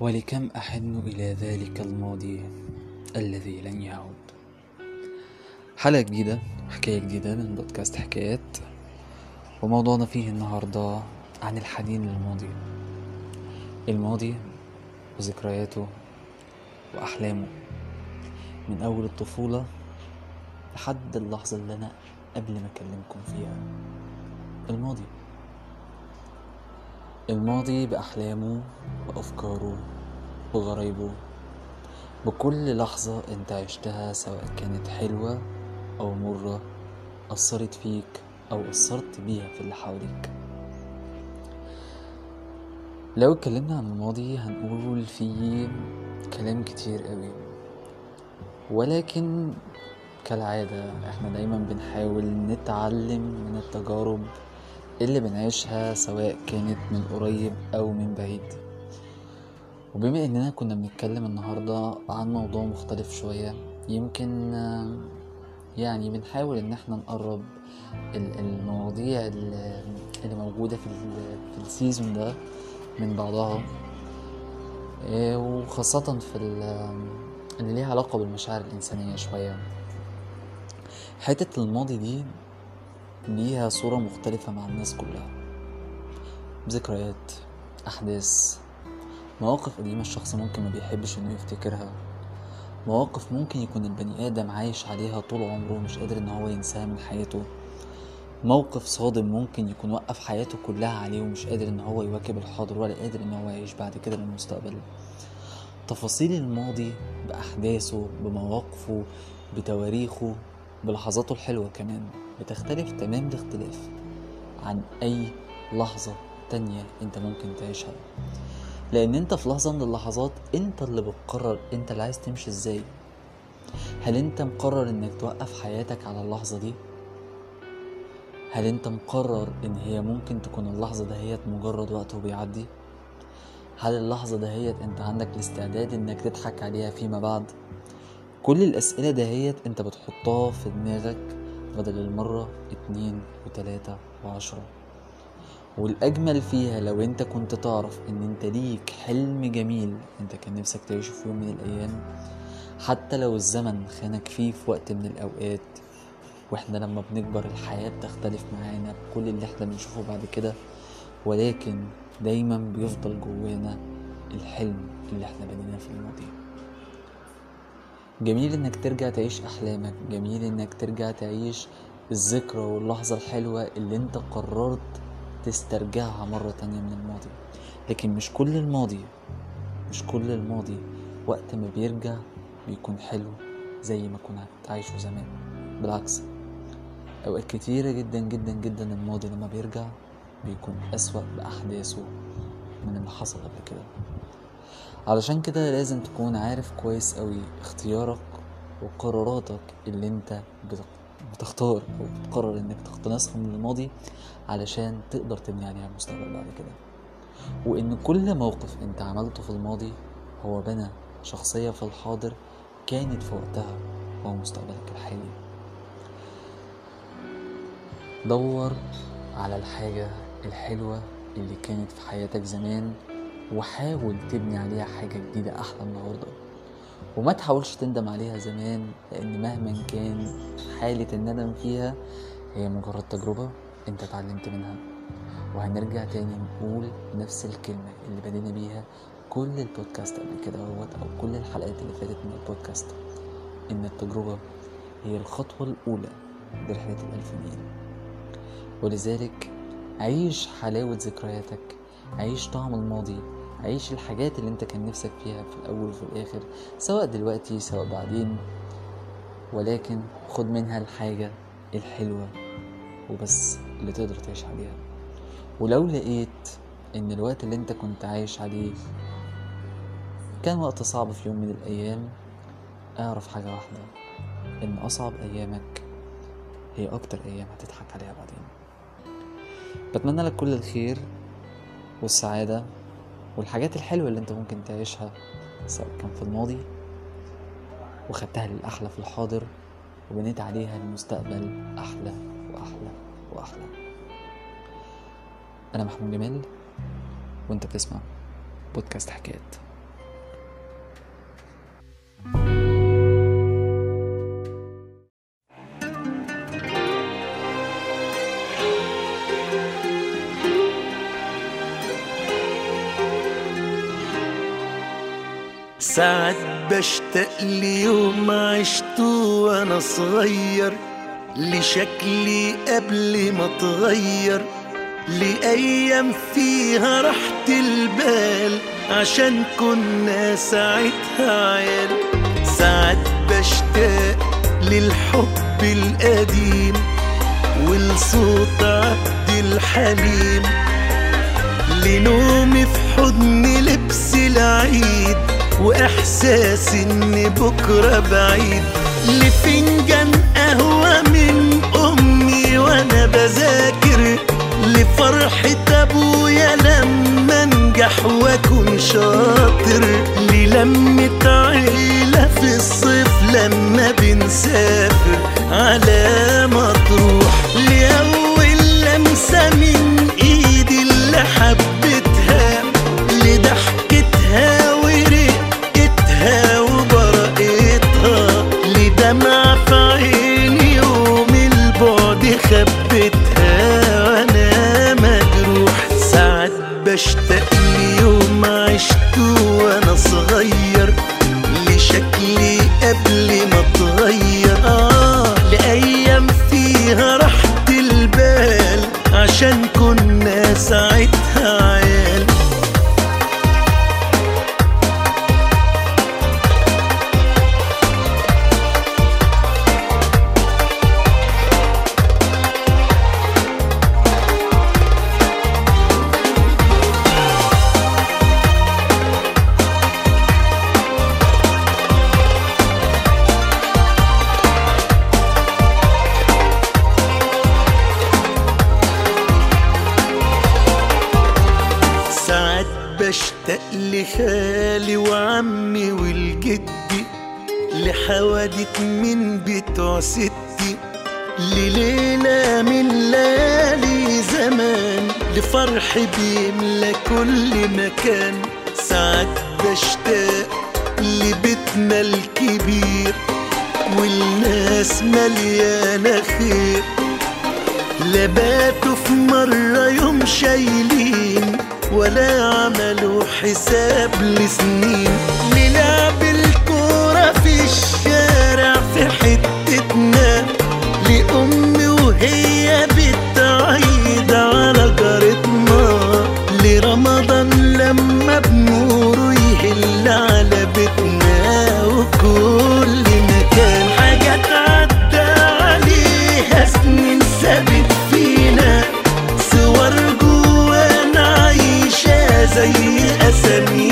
ولكم أحن إلى ذلك الماضي الذي لن يعود. حلقة جديدة حكاية جديدة من بودكاست حكايات. وموضوعنا فيه النهاردة عن الحنين للماضي. الماضي وذكرياته وأحلامه. من أول الطفولة لحد اللحظة اللي أنا قبل ما أكلمكم فيها. الماضي. الماضي بأحلامه وأفكاره وغرايبه. بكل لحظة انت عشتها سواء كانت حلوة أو مرة أثرت فيك أو أثرت بيها في اللي حواليك. لو اتكلمنا عن الماضي هنقول فيه كلام كتير قوي. ولكن كالعادة إحنا دايما بنحاول نتعلم من التجارب اللي بنعيشها سواء كانت من قريب أو من بعيد. وبما إننا كنا بنتكلم النهاردة عن موضوع مختلف شوية يمكن يعني بنحاول إن إحنا نقرب المواضيع اللي موجودة في, في السيزون ده من بعضها إيه، وخاصة في اللي ليها علاقة بالمشاعر الإنسانية شوية. حتة الماضي دي ليها صورة مختلفة مع الناس كلها. ذكريات أحداث مواقف قديمة الشخص ممكن ما بيحبش إنه يفتكرها. مواقف ممكن يكون البني آدم عايش عليها طول عمره مش قادر إن هو ينساها من حياته. موقف صادم ممكن يكون وقف حياته كلها عليه ومش قادر إن هو يواكب الحاضر ولا قادر إن هو يعيش بعد كده للمستقبل. تفاصيل الماضي بأحداثه بمواقفه بتواريخه بلحظاته الحلوة كمان بتختلف تمام الاختلاف عن أي لحظة تانية أنت ممكن تعيشها. لأن أنت في لحظة من اللحظات أنت اللي بتقرر أنت اللي عايز تمشي إزاي. هل أنت مقرر إنك توقف حياتك على اللحظة دي؟ هل أنت مقرر إن هي ممكن تكون اللحظة دهيت مجرد وقت وبيعدي؟ هل اللحظة دهيت أنت عندك الاستعداد إنك تضحك عليها فيما بعد؟ كل الأسئلة دهيت أنت بتحطها في دماغك بدل المرة اتنين وتلاتة وعشرة. والأجمل فيها لو أنت كنت تعرف إن أنت ليك حلم جميل أنت كان نفسك تعيشه في يوم من الأيام حتى لو الزمن خانك فيه في وقت من الأوقات وإحنا لما بنكبر الحياة بتختلف معانا بكل اللي إحنا بنشوفه بعد كده ولكن دايما بيفضل جوانا الحلم اللي إحنا بنيناه في الماضي. جميل إنك ترجع تعيش أحلامك. جميل إنك ترجع تعيش الذكرى واللحظة الحلوة اللي أنت قررت تسترجعها مرة تانية من الماضي. لكن مش كل الماضي مش كل الماضي وقت ما بيرجع بيكون حلو زي ما كنت عايشه زمان. بالعكس أوقات كتيرة جدا جدا جدا الماضي لما بيرجع بيكون أسوأ بأحداثه من اللي حصل قبل كده. علشان كده لازم تكون عارف كويس قوي اختيارك وقراراتك اللي انت بتختار أو بتقرر إنك تقتنصها من الماضي علشان تقدر تبني عليها المستقبل بعد كده. وإن كل موقف أنت عملته في الماضي هو بنى شخصية في الحاضر كانت في وقتها هو مستقبلك الحالي. دور على الحاجة الحلوة اللي كانت في حياتك زمان وحاول تبني عليها حاجة جديدة أحلى النهاردة. وما تحاولش تندم عليها زمان لأن مهما كان حالة الندم فيها هي مجرد تجربة أنت اتعلمت منها. وهنرجع تاني نقول نفس الكلمة اللي بدينا بيها كل البودكاست قبل كده أو كل الحلقات اللي فاتت من البودكاست. إن التجربة هي الخطوة الأولى لرحلة الألف ميل ولذلك عيش حلاوة ذكرياتك عيش طعم الماضي عيش الحاجات اللي انت كان نفسك فيها في الأول وفي الآخر سواء دلوقتي سواء بعدين. ولكن خد منها الحاجة الحلوة وبس اللي تقدر تعيش عليها. ولو لقيت إن الوقت اللي انت كنت عايش عليه كان وقت صعب في يوم من الأيام اعرف حاجة واحدة إن أصعب أيامك هي أكتر أيام هتضحك عليها بعدين. بتمنى لك كل الخير والسعادة. والحاجات الحلوة اللي انت ممكن تعيشها سواء كان في الماضي وخدتها للأحلى في الحاضر وبنيت عليها المستقبل أحلى وأحلى وأحلى. أنا محمود جمال وأنت بتسمع بودكاست حكايات. ساعات بشتاق ليوم عشته وأنا صغير. لشكلي قبل ما اتغير لأيام فيها راحة البال عشان كنا ساعتها عيال. ساعات بشتاق للحب القديم ولصوت عبد الحليم. لنومي في حضن لبس العيد. وإحساس ان بكرة بعيد. لفنجان قهوة من أمي وأنا بذاكر. لفرحة أبويا لما أنجح وأكون شاطر. للمة عيلة في الصيف لما بنسافر على مطروح. لأول لمسة وأنا صغير لحوادث من بتوع ستي لليلة من ليالي زمان لفرح بيملى كل مكان. ساعات بشتاق لبيتنا الكبير والناس مليانة خير. لباتوا في مرة يوم شايلين ولا عملوا حساب لسنين. نلعب الشارع في حتتنا لأمي وهي بتعيد على جارتنا لرمضان لما بنوره يهل على بيتنا وكل مكان عليها سنين ثابت فينا صور جوانا عايشة زي أسامينا.